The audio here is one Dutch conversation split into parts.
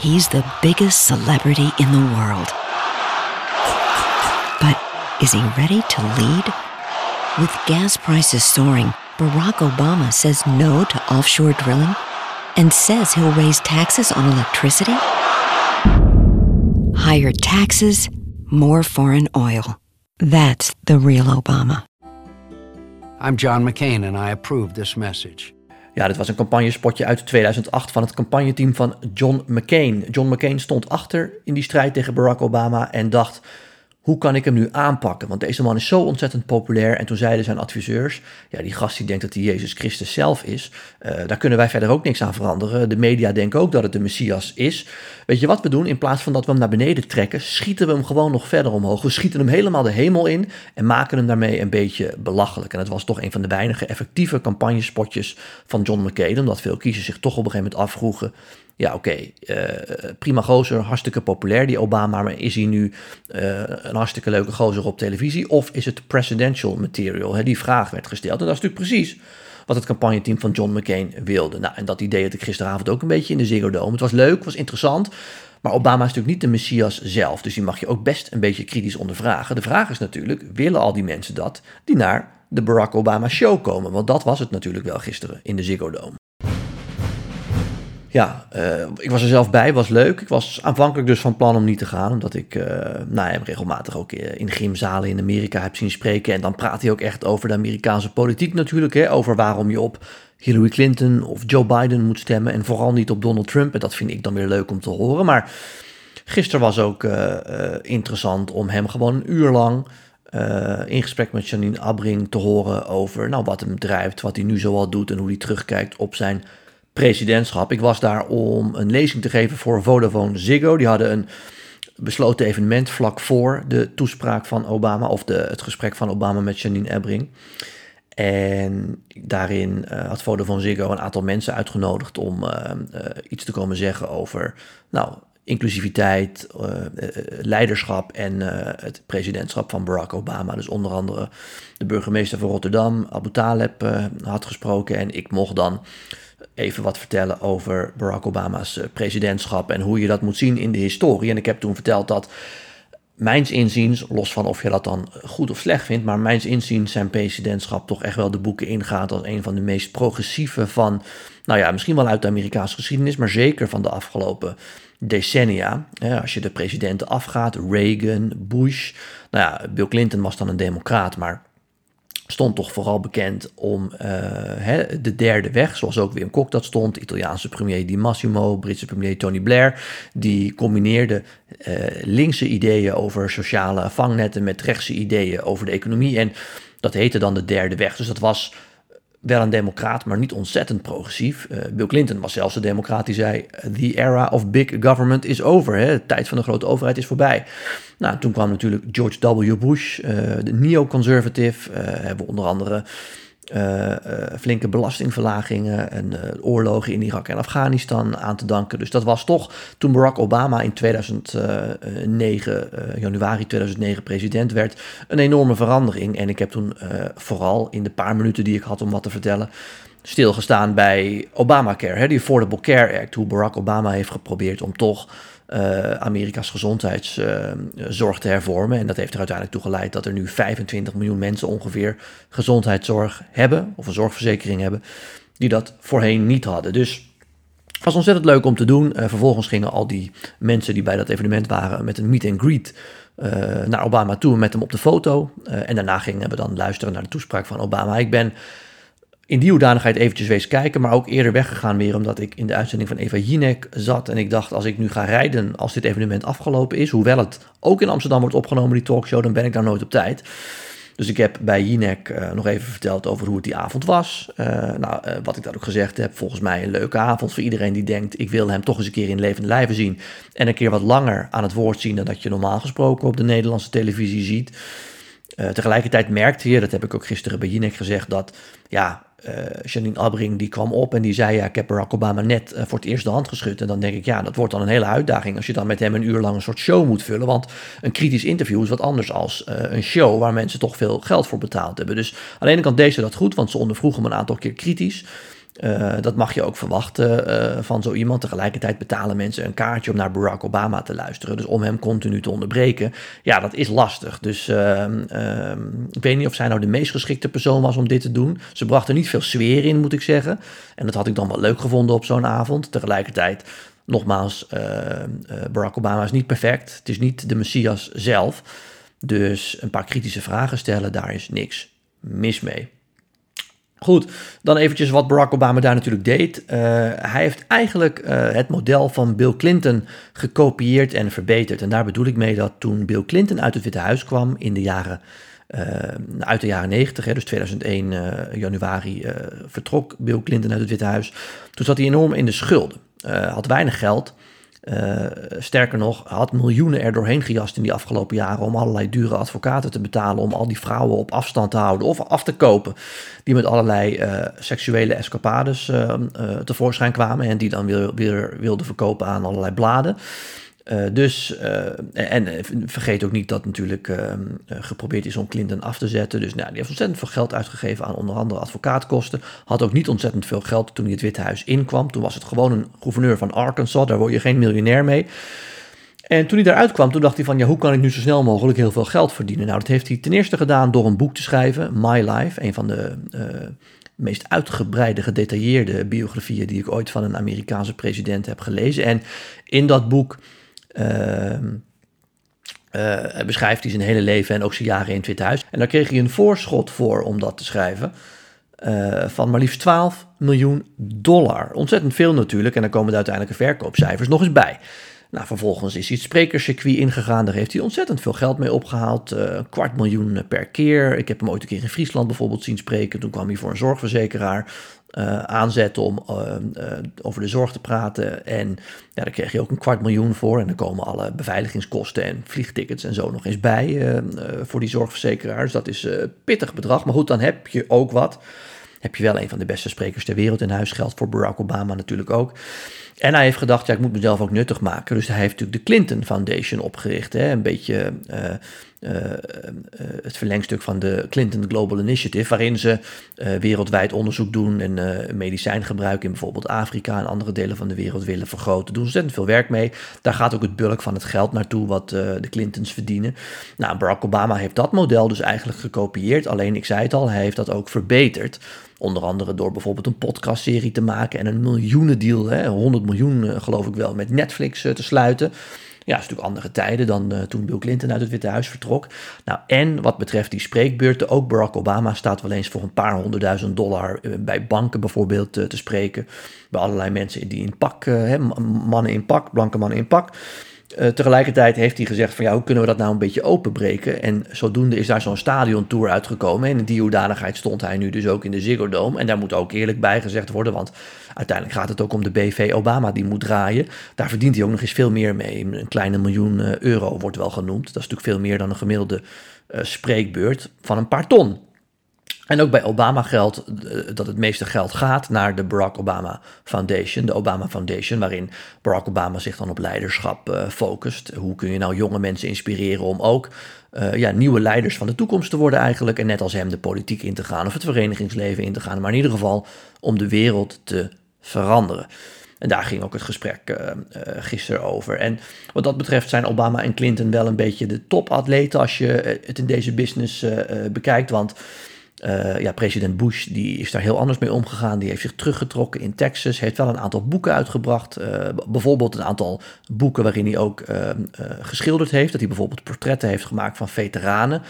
he's the biggest celebrity in the world. But is he ready to lead? With gas prices soaring, Barack Obama says no to offshore drilling and says he'll raise taxes on electricity. Higher taxes, more foreign oil. That's the real Obama. I'm John McCain and I approve this message. Ja, dit was een campagnespotje uit 2008 van het campagneteam van John McCain. John McCain stond achter in die strijd tegen Barack Obama en dacht: hoe kan ik hem nu aanpakken? Want deze man is zo ontzettend populair. En toen zeiden zijn adviseurs, ja, die gast die denkt dat hij Jezus Christus zelf is, uh, daar kunnen wij verder ook niks aan veranderen. De media denken ook dat het de Messias is. Weet je wat we doen? In plaats van dat we hem naar beneden trekken, schieten we hem gewoon nog verder omhoog. We schieten hem helemaal de hemel in en maken hem daarmee een beetje belachelijk. En dat was toch een van de weinige effectieve campagnespotjes van John McCain, omdat veel kiezers zich toch op een gegeven moment afvroegen, ja, oké, eh, prima gozer, hartstikke populair die Obama, maar is hij nu uh, een hartstikke leuke gozer op televisie? Of is het presidential material? Hè? Die vraag werd gesteld. En dat is natuurlijk precies wat het campagneteam van John McCain wilde. Nou, en dat idee had ik gisteravond ook een beetje in de Ziggo Dome. Het was leuk, het was interessant. Maar Obama is natuurlijk niet de Messias zelf, dus die mag je ook best een beetje kritisch ondervragen. De vraag is natuurlijk, willen al die mensen dat die naar de Barack Obama show komen? Want dat was het natuurlijk wel gisteren in de Ziggo Dome ja, uh, ik was er zelf bij, was leuk. Ik was aanvankelijk dus van plan om niet te gaan, omdat ik uh, nou, hem regelmatig ook in gymzalen in Amerika heb zien spreken. En dan praat hij ook echt over de Amerikaanse politiek natuurlijk, hè, over waarom je op Hillary Clinton of Joe Biden moet stemmen en vooral niet op Donald Trump. En dat vind ik dan weer leuk om te horen. Maar gisteren was ook interessant om hem gewoon een uur lang in gesprek met Janine Abring te horen over nou, wat hem drijft, wat hij nu zoal doet en hoe hij terugkijkt op zijn presidentschap. Ik was daar om een lezing te geven voor Vodafone Ziggo. Die hadden een besloten evenement vlak voor de toespraak van Obama, of de, het gesprek van Obama met Janine Ebring. En daarin uh, had Vodafone Ziggo een aantal mensen uitgenodigd om uh, uh, iets te komen zeggen over nou, inclusiviteit, leiderschap en het presidentschap van Barack Obama. Dus onder andere de burgemeester van Rotterdam, Abu Taleb, had gesproken. En ik mocht dan even wat vertellen over Barack Obama's eh, presidentschap en hoe je dat moet zien in de historie. En ik heb toen verteld dat mijns inziens, los van of je dat dan goed of slecht vindt, maar mijns inziens zijn presidentschap toch echt wel de boeken ingaat als een van de meest progressieve van, nou ja, misschien wel uit de Amerikaanse geschiedenis, maar zeker van de afgelopen decennia. Als je de presidenten afgaat, Reagan, Bush, nou ja, Bill Clinton was dan een democraat, maar stond toch vooral bekend om uh, hè, de derde weg, zoals ook Wim Kok dat stond, Italiaanse premier Di Massimo, Britse premier Tony Blair, die combineerde uh, linkse ideeën over sociale vangnetten met rechtse ideeën over de economie en dat heette dan de derde weg. Dus dat was wel een democraat, maar niet ontzettend progressief. Uh, Bill Clinton was zelfs de democraat die zei: The era of big government is over. Hè? De tijd van de grote overheid is voorbij. Nou, toen kwam natuurlijk George W. Bush, uh, de neoconservative. Uh, hebben we onder andere uh, flinke belastingverlagingen en uh, oorlogen in Irak en Afghanistan aan te danken. Dus dat was toch toen Barack Obama in 2009, januari 2009 president werd, een enorme verandering. En ik heb toen vooral in de paar minuten die ik had om wat te vertellen, stilgestaan bij Obamacare, hè, die Affordable Care Act, hoe Barack Obama heeft geprobeerd om toch uh, Amerika's gezondheidszorg te hervormen. En dat heeft er uiteindelijk toe geleid dat er nu 25 miljoen mensen ongeveer gezondheidszorg hebben, of een zorgverzekering hebben, die dat voorheen niet hadden. Dus het was ontzettend leuk om te doen. Uh, vervolgens gingen al die mensen die bij dat evenement waren met een meet and greet uh, naar Obama toe met hem op de foto. en daarna gingen we dan luisteren naar de toespraak van Obama. Ik ben in die hoedanigheid eventjes wees kijken, maar ook eerder weggegaan weer omdat ik in de uitzending van Eva Jinek zat en ik dacht als ik nu ga rijden als dit evenement afgelopen is, hoewel het ook in Amsterdam wordt opgenomen die talkshow, dan ben ik daar nooit op tijd. Dus ik heb bij Jinek uh, nog even verteld over hoe het die avond was. Uh, nou, uh, wat ik daar ook gezegd heb, volgens mij een leuke avond voor iedereen die denkt... ik wil hem toch eens een keer in levende lijven zien... en een keer wat langer aan het woord zien dan dat je normaal gesproken op de Nederlandse televisie ziet. Tegelijkertijd merkte je, dat heb ik ook gisteren bij Jinek gezegd, dat ja, uh, Janine Abring die kwam op en die zei: Ja, ik heb Barack Obama net uh, voor het eerst de hand geschud. En dan denk ik: Ja, dat wordt dan een hele uitdaging als je dan met hem een uur lang een soort show moet vullen. Want een kritisch interview is wat anders als een show waar mensen toch veel geld voor betaald hebben. Dus aan de ene kant deed ze dat goed, want ze ondervroeg hem een aantal keer kritisch. Uh, dat mag je ook verwachten uh, van zo iemand. Tegelijkertijd betalen mensen een kaartje om naar Barack Obama te luisteren. Dus om hem continu te onderbreken, ja, dat is lastig. Dus uh, ik weet niet of zij nou de meest geschikte persoon was om dit te doen. Ze bracht er niet veel sfeer in, moet ik zeggen. En dat had ik dan wel leuk gevonden op zo'n avond. Tegelijkertijd, nogmaals, Barack Obama is niet perfect. Het is niet de Messias zelf. Dus een paar kritische vragen stellen, daar is niks mis mee. Goed, dan eventjes wat Barack Obama daar natuurlijk deed. Uh, hij heeft eigenlijk uh, het model van Bill Clinton gekopieerd en verbeterd. En daar bedoel ik mee dat toen Bill Clinton uit het Witte Huis kwam in de jaren, uh, uit de jaren 90, hè, dus 2001 januari vertrok Bill Clinton uit het Witte Huis. Toen zat hij enorm in de schulden, had weinig geld. Uh, sterker nog, had miljoenen er doorheen gejast in die afgelopen jaren om allerlei dure advocaten te betalen, om al die vrouwen op afstand te houden of af te kopen, die met allerlei uh, seksuele escapades uh, tevoorschijn kwamen en die dan weer wilden verkopen aan allerlei bladen. Uh, dus, uh, en vergeet ook niet dat natuurlijk uh, geprobeerd is om Clinton af te zetten. Dus nou, die heeft ontzettend veel geld uitgegeven aan onder andere advocaatkosten. Had ook niet ontzettend veel geld toen hij het Witte Huis inkwam. Toen was het gewoon een gouverneur van Arkansas, daar word je geen miljonair mee. En toen hij daaruit kwam, toen dacht hij van, ja, hoe kan ik nu zo snel mogelijk heel veel geld verdienen? Nou, dat heeft hij ten eerste gedaan door een boek te schrijven, My Life, een van de meest uitgebreide, gedetailleerde biografieën die ik ooit van een Amerikaanse president heb gelezen. En in dat boek uh, uh, beschrijft hij zijn hele leven en ook zijn jaren in het Witte Huis. En daar kreeg hij een voorschot voor om dat te schrijven. Uh, van maar liefst 12 miljoen dollar. Ontzettend veel natuurlijk. En dan komen de uiteindelijke verkoopcijfers nog eens bij. Nou, vervolgens is hij het sprekerscircuit ingegaan. Daar heeft hij ontzettend veel geld mee opgehaald. Uh, een kwart miljoen per keer. Ik heb hem ooit een keer in Friesland bijvoorbeeld zien spreken. Toen kwam hij voor een zorgverzekeraar uh, aanzetten om over de zorg te praten. En ja, daar kreeg je ook een kwart miljoen voor. En dan komen alle beveiligingskosten en vliegtickets en zo nog eens bij voor die zorgverzekeraars. Dat is pittig bedrag. Maar goed, dan heb je ook wat. Heb je wel een van de beste sprekers ter wereld in huis. Geldt voor Barack Obama natuurlijk ook. En hij heeft gedacht, ja, ik moet mezelf ook nuttig maken. Dus hij heeft natuurlijk de Clinton Foundation opgericht. Hè? Een beetje uh, uh, het verlengstuk van de Clinton Global Initiative, waarin ze wereldwijd onderzoek doen en medicijngebruik in bijvoorbeeld Afrika en andere delen van de wereld willen vergroten. Doen ontzettend veel werk mee. Daar gaat ook het bulk van het geld naartoe wat de Clintons verdienen. Nou, Barack Obama heeft dat model dus eigenlijk gekopieerd. Alleen, ik zei het al, hij heeft dat ook verbeterd. Onder andere door bijvoorbeeld een podcastserie te maken en een miljoenendeal, hè, 100 miljoen eh, geloof ik wel, met Netflix eh, te sluiten. Ja, dat is natuurlijk andere tijden dan uh, toen Bill Clinton uit het Witte Huis vertrok. Nou, en wat betreft die spreekbeurten, ook Barack Obama staat wel eens voor een paar honderdduizend dollar bij banken bijvoorbeeld te spreken. Bij allerlei mensen die in pak, mannen in pak, blanke mannen in pak. Uh, tegelijkertijd heeft hij gezegd van ja, hoe kunnen we dat nou een beetje openbreken? En zodoende is daar zo'n stadiontour uitgekomen. En in die hoedanigheid stond hij nu dus ook in de Ziggo Dome. En daar moet ook eerlijk bij gezegd worden, want uiteindelijk gaat het ook om de BV Obama die moet draaien. Daar verdient hij ook nog eens veel meer mee. Een kleine miljoen eh, euro wordt wel genoemd. Dat is natuurlijk veel meer dan een gemiddelde uh, spreekbeurt van een paar ton. En ook bij Obama geldt eh, dat het meeste geld gaat naar de Barack Obama Foundation, de Obama Foundation, waarin Barack Obama zich dan op leiderschap uh, focust. Hoe kun je nou jonge mensen inspireren om ook uh, ja, nieuwe leiders van de toekomst te worden eigenlijk, en net als hem de politiek in te gaan of het verenigingsleven in te gaan, maar in ieder geval om de wereld te veranderen. En daar ging ook het gesprek uh, gisteren over. En wat dat betreft zijn Obama en Clinton wel een beetje de topatleten als je het in deze business bekijkt. Want uh, ja, president Bush die is daar heel anders mee omgegaan. Die heeft zich teruggetrokken in Texas. Heeft wel een aantal boeken uitgebracht. Uh, bijvoorbeeld een aantal boeken waarin hij ook uh, geschilderd heeft. Dat hij bijvoorbeeld portretten heeft gemaakt van veteranen.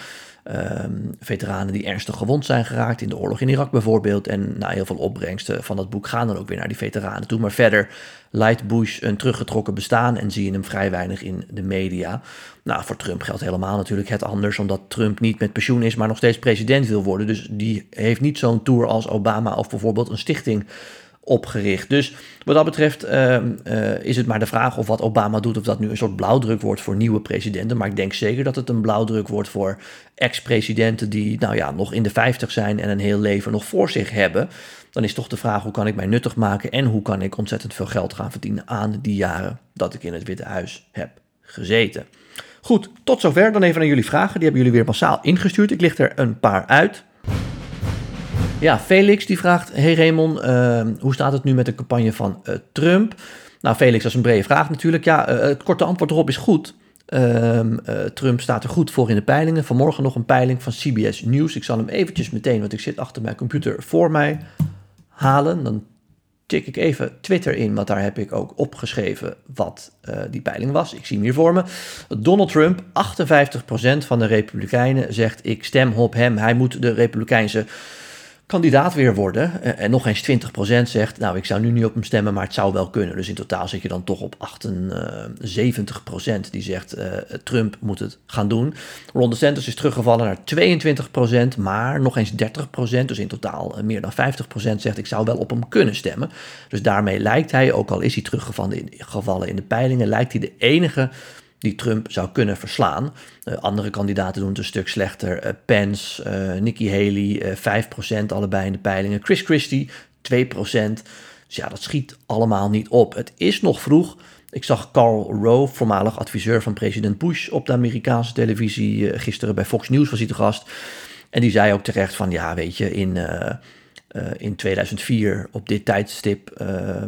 Um, veteranen die ernstig gewond zijn geraakt in de oorlog in Irak bijvoorbeeld. En nou, heel veel opbrengsten van dat boek gaan dan ook weer naar die veteranen toe. Maar verder leidt Bush een teruggetrokken bestaan en zie je hem vrij weinig in de media. Nou, voor Trump geldt helemaal natuurlijk het anders, omdat Trump niet met pensioen is, maar nog steeds president wil worden. Dus die heeft niet zo'n tour als Obama of bijvoorbeeld een stichting opgericht. Dus wat dat betreft uh, uh, is het maar de vraag of wat Obama doet, of dat nu een soort blauwdruk wordt voor nieuwe presidenten. Maar ik denk zeker dat het een blauwdruk wordt voor ex-presidenten die nou ja, nog in de 50 zijn en een heel leven nog voor zich hebben. Dan is toch de vraag hoe kan ik mij nuttig maken en hoe kan ik ontzettend veel geld gaan verdienen aan die jaren dat ik in het Witte Huis heb gezeten. Goed, tot zover. Dan even naar jullie vragen. Die hebben jullie weer massaal ingestuurd. Ik licht er een paar uit. Ja, Felix die vraagt: Hey Raymond, ehm, hoe staat het nu met de campagne van uh, Trump? Nou, Felix, dat is een brede vraag natuurlijk. Ja, uh, het korte antwoord erop is goed. Ehm, Trump staat er goed voor in de peilingen. Vanmorgen nog een peiling van CBS News. Ik zal hem eventjes meteen, want ik zit achter mijn computer voor mij, halen. Dan check ik even Twitter in, want daar heb ik ook opgeschreven wat die peiling was. Ik zie hem hier voor me. Donald Trump, 58% van de Republikeinen zegt ik stem op hem. Hij moet de Republikeinse kandidaat weer worden. Eh, en nog eens 20% zegt, nou ik zou nu niet op hem stemmen, maar het zou wel kunnen. Dus in totaal zit je dan toch op 78% die zegt uh, Trump moet het gaan doen. Ron DeSantis is teruggevallen naar 22%, maar nog eens 30%, dus in totaal meer dan 50% zegt ik zou wel op hem kunnen stemmen. Dus daarmee lijkt hij, ook al is hij teruggevallen in, gevallen in de peilingen, lijkt hij de enige die Trump zou kunnen verslaan. Uh, andere kandidaten doen het een stuk slechter. Uh, Pence, uh, Nikki Haley, 5% allebei in de peilingen. Chris Christie, 2%. Dus ja, dat schiet allemaal niet op. Het is nog vroeg. Ik zag Carl Rove, voormalig adviseur van president Bush, op de Amerikaanse televisie. gisteren bij Fox News was hij te gast. En die zei ook terecht van, ja, weet je, in uh, in 2004, op dit tijdstip, uh, uh,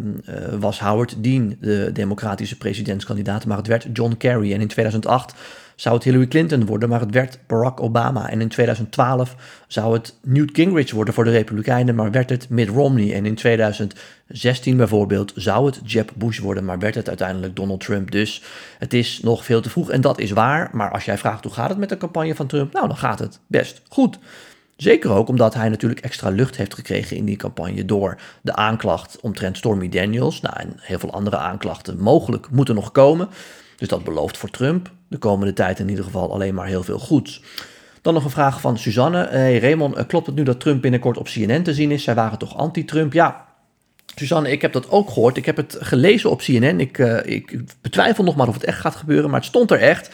was Howard Dean de democratische presidentskandidaat, maar het werd John Kerry. En in 2008 zou het Hillary Clinton worden, maar het werd Barack Obama. En in 2012 zou het Newt Gingrich worden voor de Republikeinen, maar werd het Mitt Romney. En in 2016 bijvoorbeeld zou het Jeb Bush worden, maar werd het uiteindelijk Donald Trump. Dus het is nog veel te vroeg en dat is waar. Maar als jij vraagt hoe gaat het met de campagne van Trump, nou dan gaat het best goed. Zeker ook omdat hij natuurlijk extra lucht heeft gekregen in die campagne door de aanklacht omtrent Stormy Daniels. Nou, en heel veel andere aanklachten mogelijk moeten nog komen. Dus dat belooft voor Trump de komende tijd in ieder geval alleen maar heel veel goeds. Dan nog een vraag van Suzanne. Hey Raymond, eh, klopt het nu dat Trump binnenkort op CNN te zien is? Zij waren toch anti-Trump? Ja, Suzanne, ik heb dat ook gehoord. Ik heb het gelezen op CNN. Ik, uh, ik betwijfel nog maar of het echt gaat gebeuren, maar het stond er echt.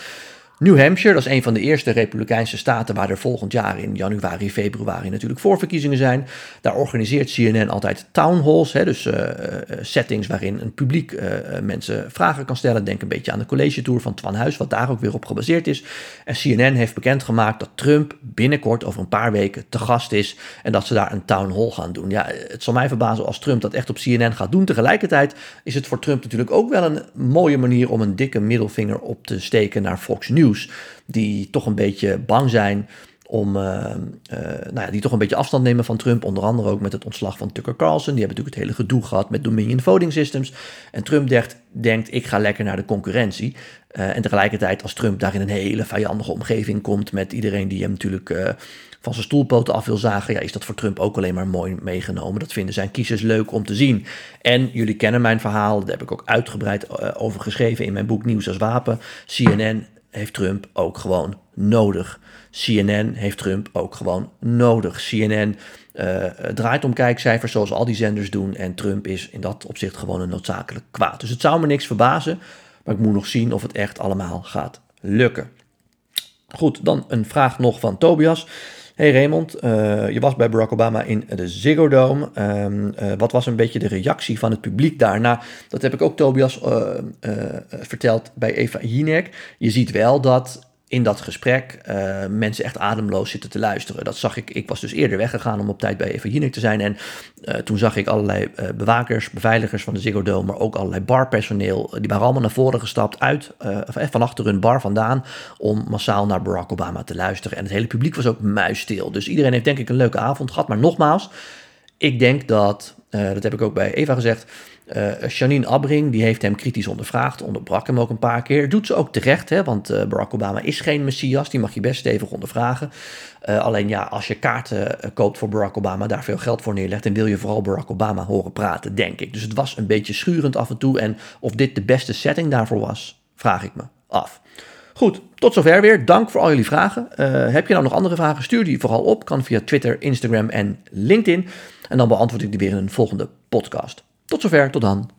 New Hampshire, dat is een van de eerste Republikeinse staten waar er volgend jaar in januari, februari natuurlijk voorverkiezingen zijn. Daar organiseert CNN altijd town halls, hè, dus uh, settings waarin een publiek uh, mensen vragen kan stellen. Denk een beetje aan de college tour van Twan Huis, wat daar ook weer op gebaseerd is. En CNN heeft bekendgemaakt dat Trump binnenkort over een paar weken te gast is en dat ze daar een town hall gaan doen. Ja, het zal mij verbazen als Trump dat echt op CNN gaat doen. Tegelijkertijd is het voor Trump natuurlijk ook wel een mooie manier om een dikke middelvinger op te steken naar Fox News die toch een beetje bang zijn om, uh, uh, nou ja, die toch een beetje afstand nemen van Trump. Onder andere ook met het ontslag van Tucker Carlson. Die hebben natuurlijk het hele gedoe gehad met Dominion Voting Systems. En Trump denkt, denkt ik ga lekker naar de concurrentie. Uh, en tegelijkertijd als Trump daar in een hele vijandige omgeving komt met iedereen die hem natuurlijk van zijn stoelpoten af wil zagen, ja, is dat voor Trump ook alleen maar mooi meegenomen. Dat vinden zijn kiezers leuk om te zien. En jullie kennen mijn verhaal, daar heb ik ook uitgebreid over geschreven in mijn boek Nieuws als Wapen. CNN heeft Trump ook gewoon nodig. CNN heeft Trump ook gewoon nodig. CNN uh, draait om kijkcijfers zoals al die zenders doen. En Trump is in dat opzicht gewoon een noodzakelijk kwaad. Dus het zou me niks verbazen. Maar ik moet nog zien of het echt allemaal gaat lukken. Goed, dan een vraag nog van Tobias. Hey Raymond, uh, je was bij Barack Obama in de Ziggo Dome. Um, uh, wat was een beetje de reactie van het publiek daarna? Dat heb ik ook Tobias uh, verteld bij Eva Jinek. Je ziet wel dat in dat gesprek uh, mensen echt ademloos zitten te luisteren. Dat zag ik. Ik was dus eerder weggegaan om op tijd bij Eva te zijn. En uh, toen zag ik allerlei uh, bewakers, beveiligers van de Ziggo Dome, maar ook allerlei barpersoneel. Die waren allemaal naar voren gestapt uit, van achter hun bar vandaan, om massaal naar Barack Obama te luisteren. En het hele publiek was ook muisstil. Dus iedereen heeft denk ik een leuke avond gehad. Maar nogmaals, ik denk dat, dat heb ik ook bij Eva gezegd, uh, Janine die heeft hem kritisch ondervraagd, onderbrak hem ook een paar keer. Doet ze ook terecht, hè, want uh, Barack Obama is geen messias, die mag je best stevig ondervragen. Alleen ja, als je kaarten koopt voor Barack Obama, daar veel geld voor neerlegt, dan wil je vooral Barack Obama horen praten, denk ik. Dus het was een beetje schurend af en toe. En of dit de beste setting daarvoor was, vraag ik me af. Goed, tot zover weer. Dank voor al jullie vragen. heb je nou nog andere vragen? Stuur die vooral op. Kan via Twitter, Instagram en LinkedIn. En dan beantwoord ik die weer in een volgende podcast. Tot zover, tot dan.